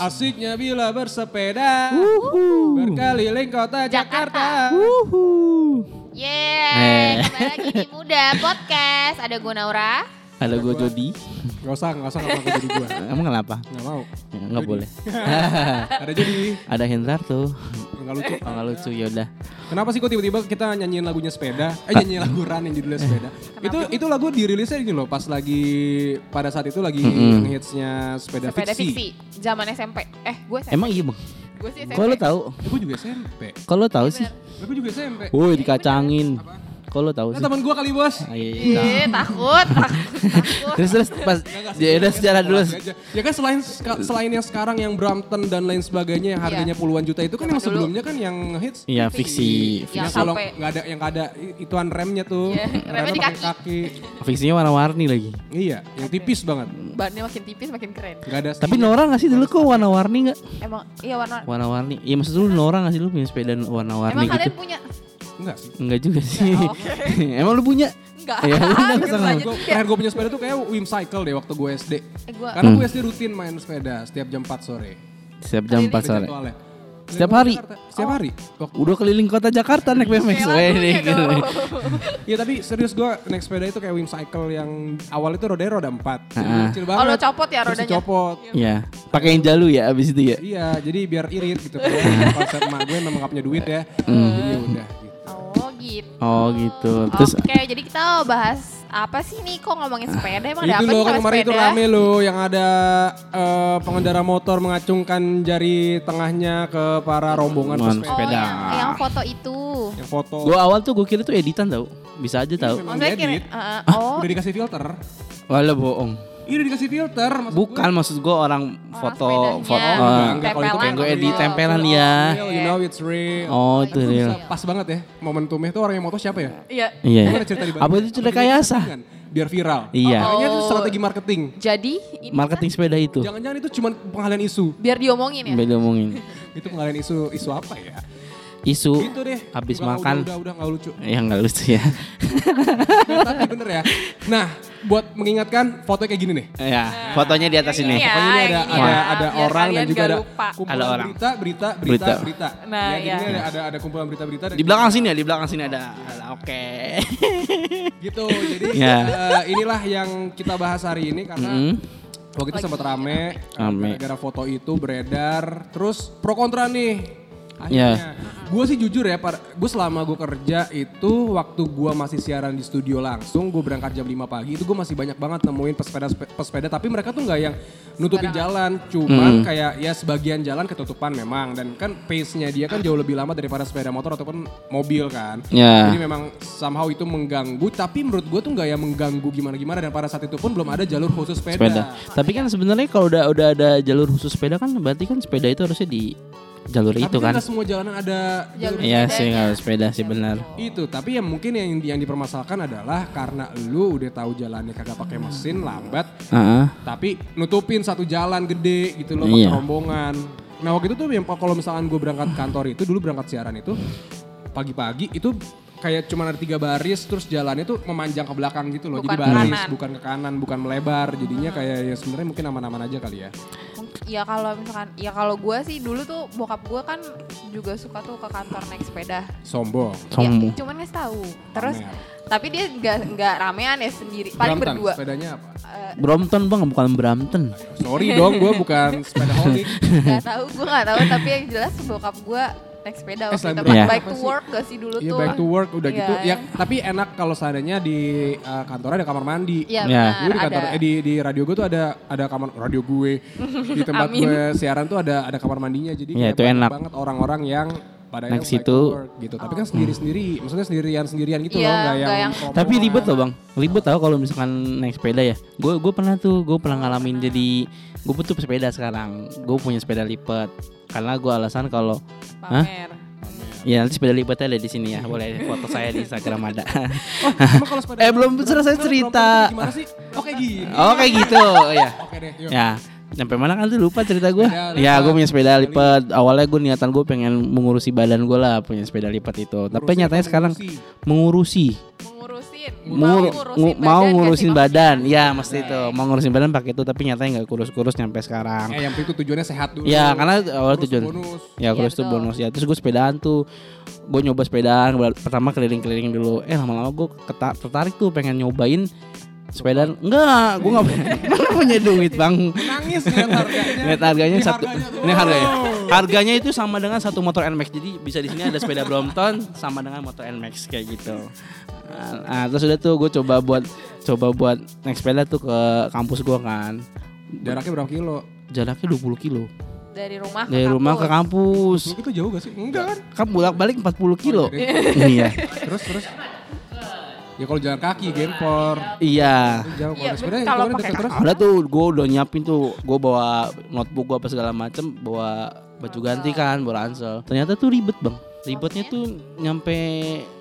Asiknya bila bersepeda berkeliling kota Jakarta. Yeay, kembali lagi di Muda Podcast. Ada gue Naura. Halo gue Jody. Gak usah, gak usah ngapain jadi gua. Emang kenapa? Gak mau. Ya, Nggak boleh. Ada jadi. Ada Hendrar tuh. Gak lucu. Oh, nggak lucu ya udah. Kenapa sih kok tiba-tiba kita nyanyiin lagunya sepeda? Eh nyanyiin lagu Run yang judulnya sepeda. Itu itu lagu dirilisnya ini loh pas lagi pada saat itu lagi Mm-mm. hitsnya sepeda, Sepeda fiksi. fiksi. Zaman SMP. Eh, gue SMP. Emang iya bang? gue sih SMP. Kok lo tahu? Eh, Gue juga SMP. Kok lo tahu sih? Eh, Gue juga SMP. Woi dikacangin. Kok lo tahu Nah sih? teman gue kali bos. Ah, iya, iya. Ih, takut, takut, takut. Terus terus pas ya udah secara dulu. Ya kan selain selain yang sekarang yang Brampton dan lain sebagainya yang harganya puluhan juta itu kan yang dulu. sebelumnya kan yang hits. Iya fiksi. Yang Yang kalau nggak ada yang nggak ada ituan remnya tuh. Iya, remnya di kaki. Fiksinya warna-warni lagi. Iya, yang tipis banget. Bannya makin tipis makin keren. Nggak ada. Tapi Nora nggak sih dulu kok warna-warni nggak? Emang iya warna. Warna-warni. Iya maksud lu Nora nggak sih lu punya sepeda warna-warni Emang kalian gitu? punya? Enggak sih. Enggak juga sih. Oh, Oke. Emang lu punya? Enggak. Ya. Gua, terakhir gue punya sepeda tuh kayak Wim Cycle deh waktu gue SD. Eh, gua Karena Hmm. gue SD rutin main sepeda setiap jam 4 sore. Setiap jam 4 Ada sore. jadwalnya. Setiap hari? Jakarta. Setiap hari. Waktu Udah keliling kota Jakarta naik BMX. Gitu. Iya tapi serius gue naik sepeda itu kayak Wim Cycle yang awal itu rodanya roda 4. Ah. Kecil Oh, lo banget. copot ya Terus rodanya? dicopot. Iya, pakai yang jalu ya abis itu ya. Iya, jadi biar irit gitu. Karena konsep emak gue memang gak punya duit ya. Jadi ya udah. Oh. Oh gitu. Terus Oke, jadi kita bahas apa sih nih kok ngomongin sepeda? Emang ada itu apa loh sih kan kemarin itu sepeda? rame loh yang ada eh, pengendara motor mengacungkan jari tengahnya ke para rombongan Man, pesepeda. Oh, sepeda. yang, yang foto itu. Yang foto. gue awal tuh gue kira tuh editan tau. Bisa aja tau. Memang Oh, saya kira, uh, oh, Udah dikasih filter. Walah bohong. Iya udah dikasih filter. maksud Bukan maksud gue orang foto foto. Oh, Oh, eh, enggak, enggak. Kalau itu kayak gue edit tempelan ya. Real, you know it's real. Oh itu Itu real. pas banget ya momentumnya tuh orang yang moto siapa ya? Iya. Iya. Gimana cerita di Apa itu cerita kayasa? Biar viral. Iya. Kayaknya itu Oh. strategi marketing. Jadi ini Marketing sepeda itu. Jangan-jangan itu cuma pengalian isu. biar diomongin ya. Beda ngomongin. Itu pengalian isu isu apa ya? Isu. Gitu deh. Habis Udah, makan. Udah, udah, udah, nggak lucu. Ya nggak lucu ya. Tapi bener ya. Nah, buat mengingatkan foto kayak gini nih. ya, fotonya di atas ini. Ini ya. Pokoknya ini ada ini ada ya, ada orang dan juga ada lupa. kumpulan Ada orang. berita, berita, berita, Berita. berita. Nah, ya, iya. ini ada, ada ada kumpulan berita-berita. dan- Di belakang sini ya, di belakang sini ada. ada, Oke. Gitu. Jadi Ya. eh, inilah yang kita bahas hari ini karena Mm. waktu itu sempat rame, eh, Rame. gara-gara foto itu beredar, terus pro kontra nih. Ya. Akhirnya, gue sih jujur ya, gue selama gue kerja itu waktu gue masih siaran di studio langsung, gue berangkat jam 5 pagi itu gue masih banyak banget nemuin pesepeda pesepeda, tapi mereka tuh nggak yang nutupin jalan, cuman Hmm. kayak ya sebagian jalan ketutupan memang dan kan pace-nya dia kan jauh lebih lama daripada sepeda motor ataupun mobil kan. Ya. Jadi memang somehow itu mengganggu, tapi menurut gue tuh nggak yang mengganggu gimana-gimana dan pada saat itu pun belum ada jalur khusus sepeda. sepeda. Tapi kan sebenarnya kalau udah udah ada jalur khusus sepeda kan berarti kan sepeda itu harusnya di jalur Tapi itu kan. nggak semua jalanan ada Jalur Iya sih kalau sepeda sih benar. itu. Tapi yang mungkin yang yang dipermasalahkan adalah karena lu udah tahu jalannya kagak pakai mesin lambat, Heeh. tapi nutupin satu jalan gede gitu loh Iya. rombongan. Nah waktu itu tuh yang kalau misalkan gue berangkat kantor itu dulu berangkat siaran itu pagi-pagi itu kayak cuma ada tiga baris terus jalannya tuh memanjang ke belakang gitu loh. Bukan Jadi baris kanan. bukan ke kanan, bukan melebar. Jadinya kayak ya sebenarnya mungkin aman-aman aja kali ya. Ya kalau misalkan, ya kalau gue sih dulu tuh bokap gue kan juga suka tuh ke kantor naik sepeda. Sombong. Sombong. Ya, cuman nggak tahu. Terus, tapi dia nggak nggak ramean ya sendiri, paling Brampton, berdua. sepedanya apa? Eh, Brompton bang bukan Brampton. Sorry dong, gue bukan sepeda holik. Nggak tahu, gue nggak tahu. Tapi yang jelas bokap gue naik sepeda Eh, waktu berangkat, Back apa to sih? work gak sih dulu Iya tuh? back to work udah Iya, gitu. Ya, tapi enak kalau seandainya di uh, kantornya ada kamar mandi. Iya Ya. benar, Dulu di kantor ada. eh, di di radio gue tuh ada ada kamar radio gue di tempat gue siaran tuh ada ada kamar mandinya jadi Iya, kayak itu enak. banget orang-orang yang pada Naik yang situ. gitu. Tapi kan sendiri-sendiri, maksudnya sendirian-sendirian gitu Iya, loh, nggak nggak yang, yang-. Tapi ribet loh bang, ribet tau kalau misalkan naik sepeda ya. Gue gue pernah tuh, gue pernah ngalamin jadi gue butuh sepeda sekarang. Gue punya sepeda lipat karena gue alasan kalau Hah? Pamer. ya nanti sepeda lipatnya ada di sini ya. Boleh foto saya di Instagram ada. Oh, emang kalau sepeda Eh, belum selesai cerita. rombongan Gimana sih? Oke oh kayak gitu ya. Oke deh, yuk. Ya. Sampai mana kan tuh lupa cerita gue. Ya gue punya sepeda lipat. Awalnya gue niatan gue pengen mengurusi badan gue lah punya sepeda lipat itu. Tapi nyatanya sekarang ngurusi? mengurusi. Mengurusin. mau ngurusin mau badan ngurusin badan, maksudnya. ya mesti itu mau ngurusin badan pakai itu tapi nyatanya nggak kurus-kurus nyampe sekarang. Eh yang itu tujuannya sehat dulu. Ya karena awal tujuan bonus. Ya kurus tuh betul. bonus ya Terus gue sepedaan tuh Gue nyoba sepedaan Pertama keliling-keliling dulu Eh lama-lama gue tertarik tuh pengen nyobain Sepedaan Enggak Gue gak Mana punya duit bang Nangis harganya. Lihat harganya Ini satu harganya tuh. Ini harganya. Harganya itu sama dengan satu motor NMAX Jadi bisa di sini ada sepeda Brompton Sama dengan motor NMAX kayak gitu Nah, nah, terus udah tuh gue coba buat Coba buat naik sepeda tuh ke kampus gue kan Jaraknya berapa kilo? Jaraknya 20 kilo Dari rumah ke Dari rumah ke kampus. kampus itu jauh gak sih? Enggak kan? Kan bolak-balik 40 kilo Oh, Iya Terus terus. Ya kalau jalan kaki, gempor. Iya Jauh Iya, kalau sepeda bener, kalau pakai terus. Ada tuh gue udah nyiapin tuh Gue bawa notebook gue apa segala macem Bawa baju ganti kan Bawa ransel Ternyata tuh ribet bang Ribetnya tuh nyampe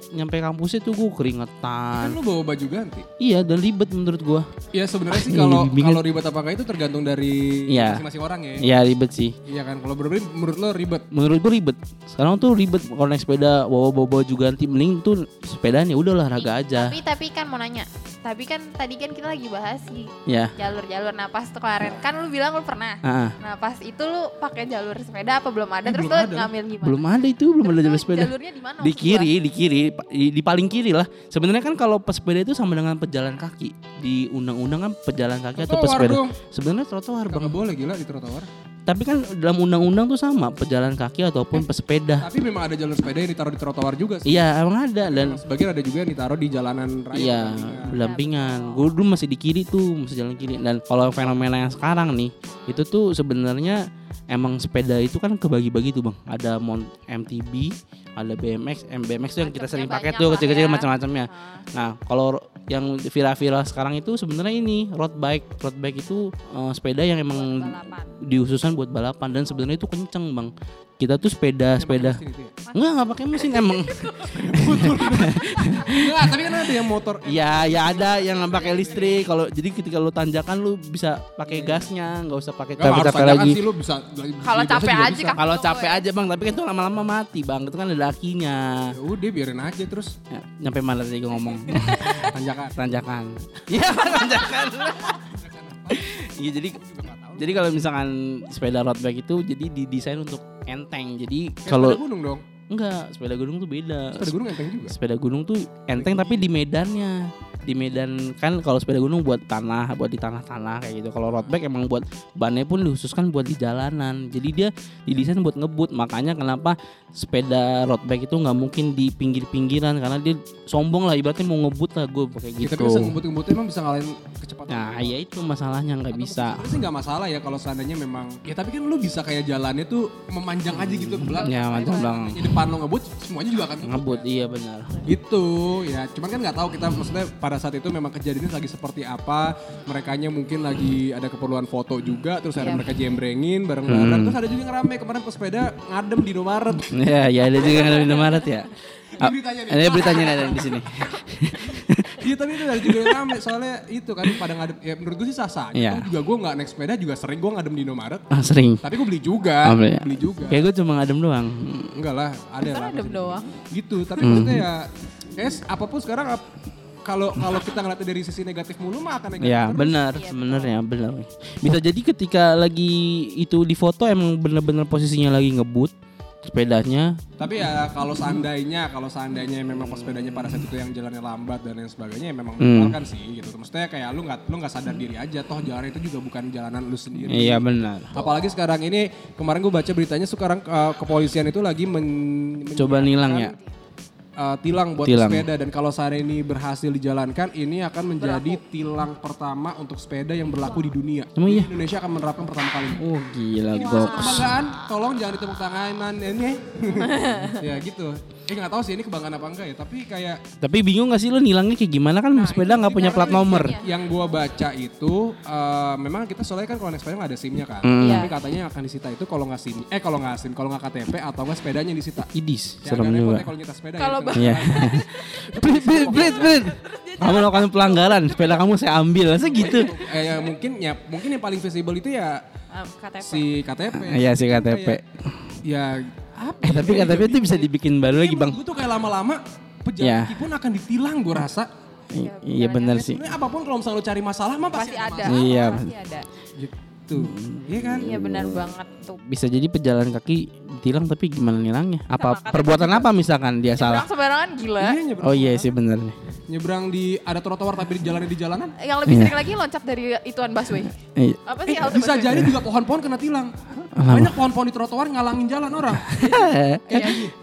Nyampe kampusnya tuh gue Kan keringetan lu bawa baju ganti. Iya dan ribet menurut gue Ya sebenarnya sih Iya, kalau bingung. kalau ribet apa enggak itu tergantung dari Iya. masing-masing orang ya. Iya ribet sih Iya kan, kalau berbeda menurut lo ribet. Menurut gue ribet Sekarang tuh ribet Kalau naik sepeda Bawa-bawa baju ganti Mending tuh sepedanya udah olahraga aja Tapi tapi kan mau nanya. Tapi kan tadi kan kita lagi bahas sih Ya jalur-jalur. Nah pas tuh kemarin kan lu bilang lu pernah. ah, ah. Nah pas itu lu pakai jalur sepeda apa belum ada? Eh, Terus belum lu ada. ngambil gimana? Belum ada itu Belum ada Terus jalur lu sepeda Jalurnya di mana? di kiri di kiri di, di paling kiri lah sebenarnya kan kalau pesepeda itu sama dengan pejalan kaki di undang-undang kan pejalan kaki atau Trotoar pesepeda sebenarnya trotoar bang Gak boleh gila di trotoar. Tapi kan dalam undang-undang tuh sama pejalan kaki ataupun pesepeda Tapi memang ada jalur sepeda yang ditaruh di trotoar juga sih. iya emang ada dan Sebagian ada juga yang ditaruh di jalanan raya. iya berdampingan. berdampingan gue dulu masih di kiri tuh masih jalan kiri dan kalau fenomena yang sekarang nih itu tuh sebenarnya emang sepeda itu kan kebagi-bagi tuh bang ada mon MTB ada BMX MBMX tuh yang kita sering pakai tuh kecil-kecil ya. macam-macamnya Nah, kalau yang viral-viral sekarang itu sebenarnya ini road bike. Road bike itu eh, sepeda yang emang. Diususan buat balapan dan sebenarnya itu kenceng, Bang. Kita tuh sepeda sepeda Mesin itu ya? enggak enggak pakai mesin emang. Enggak, tapi kan ada yang motor. ya, ya ada yang nggak pakai listrik. Kalau jadi ketika lu tanjakan lu bisa pakai gasnya, nggak usah pakai harus capek-capek tanjakan lagi. sih. Kalau capek aja bisa. kan. Kalau Gitu, capek ya. aja, Bang, tapi kan itu lama-lama mati, Bang. Itu kan ada dakinya. Ya udah biarin aja terus Ya, nyampe mana tadi gue ngomong? tanjakan. tanjakan. Iya, tanjakan. Iya, jadi Jadi kalau misalkan sepeda road bike itu jadi didesain untuk enteng. Jadi Kayak kalau sepeda gunung dong. enggak, sepeda gunung tuh beda. Sepeda gunung enteng juga. Sepeda gunung tuh enteng tapi di medannya. Di medan kan kalau sepeda gunung buat tanah, buat di tanah-tanah kayak gitu. Kalau road bike emang buat bannya pun dikhususkan buat di jalanan. Jadi dia didesain buat ngebut. Makanya kenapa sepeda road bike itu nggak mungkin di pinggir-pinggiran karena dia sombong lah ibaratnya mau ngebut lah gue pakai Ya, gitu. tapi bisa ngebut-ngebut emang bisa ngalahin kecepatan. Nah, ya itu masalahnya nggak bisa. Sih nggak masalah ya kalau seandainya memang ya tapi kan lu bisa kayak jalannya tuh memanjang aja gitu ke belakang. Ya, manjang belakang. Di depan lo ngebut semuanya juga akan ngebut. Ngebut iya benar. Gitu ya. Cuman kan nggak tahu kita maksudnya pada saat itu memang kejadiannya lagi seperti apa. Merekanya mungkin lagi ada keperluan foto juga terus ada Iya. mereka jembrengin bareng-bareng. Hmm. Terus ada juga yang rame kemarin pesepeda ngadem di Indomaret. Ya, ya ada juga yang ada di Indomaret ya. Ini beritanya nih. Ada beritanya ada di sini. Iya tapi itu ada juga yang rame soalnya itu kan pada ngadem ya menurut gue sih sah-sah. aja. Iya. Kan juga gue nggak naik sepeda juga sering gue ngadem di Indomaret. Ah, sering. Tapi gue beli juga, Oh, beli ya? beli juga. Kayak gue cuma ngadem doang. Enggak lah, ada lah. adem doang. Gitu, tapi Hmm. maksudnya ya, guys, apa pun sekarang ap- kalau kalau kita ngeliatnya dari sisi negatif mulu mah akan negatif Ya terus. benar Iya, sebenarnya benar. Bisa jadi ketika lagi itu di foto emang bener-bener posisinya lagi ngebut sepedanya. Tapi ya kalau seandainya, kalau seandainya memang pesepedanya pada saat itu yang jalannya lambat dan lain sebagainya, ya memang Hmm. menyebalkan sih gitu. Maksudnya kayak lu nggak lu nggak sadar diri aja, toh jalan itu juga bukan jalanan lu sendiri. Iya benar. Apalagi sekarang ini kemarin gue baca beritanya sekarang eh, kepolisian itu lagi men, Coba nilang ya. Eh, tilang buat Tilang. sepeda dan kalau saat ini berhasil dijalankan ini akan menjadi tilang pertama untuk sepeda yang berlaku di dunia. Emang iya? Indonesia akan menerapkan pertama kali. Oh gila masa kebanggaan, tolong jangan ditepuk tangan ini. ya gitu. Eh nggak tahu sih ini kebanggaan apa enggak ya, tapi kayak Tapi bingung gak sih lo nilangnya kayak gimana kan sepeda nggak punya plat nomor. yang gua baca itu eh, memang kita soalnya kan kalau naik sepeda nggak ada SIM-nya kan. Hmm. Iya. Tapi katanya yang akan disita itu kalau nggak SIM, eh kalau nggak SIM, kalau nggak KTP atau nggak sepedanya yang disita. Idis, Ya, serem juga. kalau nyita sepeda Kalau ya, Iya. Brit, Brit, Brit. Kamu melakukan pelanggaran, sepeda kamu saya ambil, masa gitu? eh, ya, mungkin ya mungkin yang paling visible itu ya Ah, KTP. si KTP. Iya si KTP. Ya apa? Eh tapi KTP itu bisa dibikin baru lagi bang. Gue tuh kayak lama-lama pejalan Ya. pun akan ditilang gue rasa. Ya, iya bener kan sih. Apa pun kalau misalnya lu cari masalah mah pasti, Pasti ada. Iya. Pasti ada. Gitu. Iya kan? Iya benar banget tuh. Bisa jadi pejalan kaki ditilang tapi gimana nilangnya? Apa makanya perbuatan apa misalkan dia salah? Nyebrang sembarangan gila. Iya, nyebrang, Oh iya sih bener nih. nyebrang di ada trotoar tapi di jalannya di jalanan. Yang lebih Iya. sering lagi loncat dari ituan busway. Apa sih Eh, bisa busway? jadi juga pohon-pohon kena tilang. Banyak pohon-pohon di trotoar ngalangin jalan orang.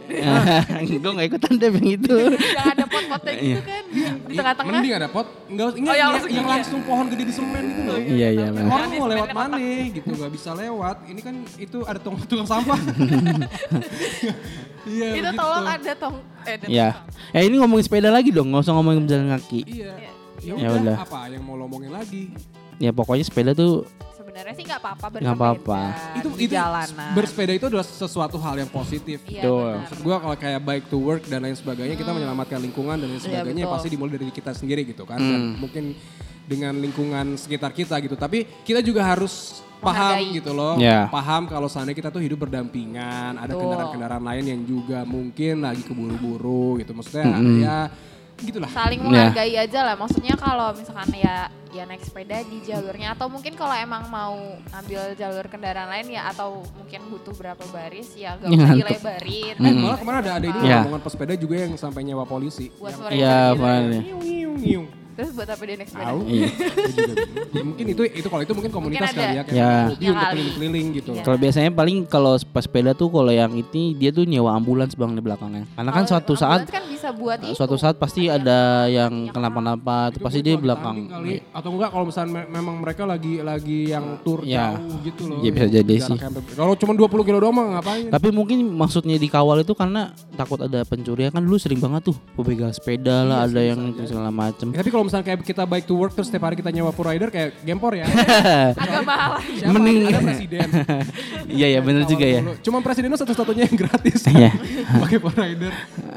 gue gak ikutan deh yang itu. Yang ada pot-potnya gitu kan di, di tengah-tengah. Mending ada pot, enggak enggak Oh, yang yang, langsung yang ya? langsung pohon gede di semen gitu loh. Iya iya. Orang mau lewat mana gitu nggak bisa lewat. Ini kan itu ada tukang tukang sampah. Iya. Itu tolong ada tong eh ada Ya. Eh ini ngomongin sepeda lagi dong, nggak usah ngomongin pejalan kaki. Iya. Ya Ya udah, apa yang mau lo omongin lagi? Ya pokoknya sepeda tuh Sebenarnya sih nggak apa-apa Nggak apa-apa. Itu di itu jalanan. bersepeda itu adalah sesuatu hal yang positif. Iya, Betul. benar. Maksud gue kalau kayak bike to work dan lain sebagainya kita menyelamatkan lingkungan dan lain Iya, sebagainya betul. pasti dimulai dari kita sendiri gitu kan. Hmm. Dan mungkin dengan lingkungan sekitar kita gitu. Tapi kita juga harus paham Menghargai. gitu loh. Ya. Paham kalau seandainya kita tuh hidup berdampingan, ada kendaraan-kendaraan lain yang juga mungkin lagi keburu-buru gitu. Maksudnya Mm-mm. ya gitulah. saling Ya. menghargai aja lah maksudnya kalau misalkan ya ya naik sepeda di jalurnya atau mungkin kalau emang mau ambil jalur kendaraan lain ya atau mungkin butuh berapa baris ya gak Ya, usah dilebarin Eh malah kemarin ada ada ini Ya. rombongan pesepeda juga yang sampai nyewa polisi. buat Iya, gitu. nyiung, nyiung. terus buat apa dia naik sepeda Tahu? Iya. Ya, mungkin itu itu kalau itu mungkin komunitas ada. kali ya kayak Ya. Ya untuk keliling-keliling gitu. Iya. Kalau biasanya paling kalau pas sepeda tuh kalau yang ini dia tuh nyewa ambulans bang di belakangnya. Karena kan Kalau suatu saat kan bisa buat itu suatu saat pasti ada yang minyak kenapa-napa itu Itu pasti dia belakang. kali. Atau enggak kalau misalnya me- memang mereka lagi lagi yang tour Ya. jauh gitu loh. Ya, bisa yang jadi sih. Kalau cuma 20 kilo doang mah ngapain? Tapi mungkin maksudnya dikawal itu karena takut ada pencurian kan dulu sering banget tuh begal sepeda lah Iya ada yang bisa segala macem. Ya, tapi kalau misalnya kayak kita bike to work terus setiap hari kita nyewa full rider kayak gempor ya. agak mahal Siapa? Mending- ada presiden. Iya ya bener juga ya. Cuma presidennya satu-satunya yang gratis. Iya. Pakai full rider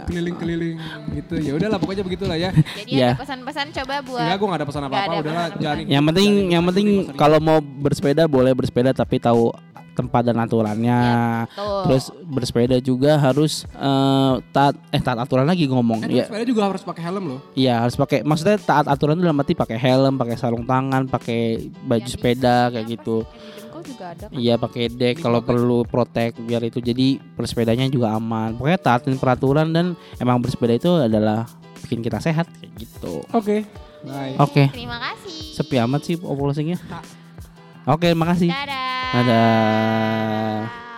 keliling-keliling gitu. Ya udahlah pokoknya begitulah ya. jadi Ya. ada pesan-pesan coba buat Enggak, gue gak ada pesan apa-apa. Udahlah, jalanin. Yang penting jalanin yang penting kalau mau bersepeda boleh bersepeda tapi tahu tempat dan aturannya. Betul. Terus bersepeda juga harus eh, taat eh taat aturan lagi ngomong. Eh, Ya, sepeda juga harus pakai helm loh. Iya harus pakai maksudnya taat aturan itu dalam arti pakai helm, pakai sarung tangan, pakai baju di- sepeda yang kayak apa gitu. Juga ada kan? Iya pakai deck Di kalau perlu protek biar itu jadi bersepedanya juga aman. Pokoknya taatin peraturan dan emang bersepeda itu adalah bikin kita sehat kayak gitu. Oke. Bye. Oke, Terima kasih. sepi amat sih populasinya. Oke, makasih. Dadah. Dadah.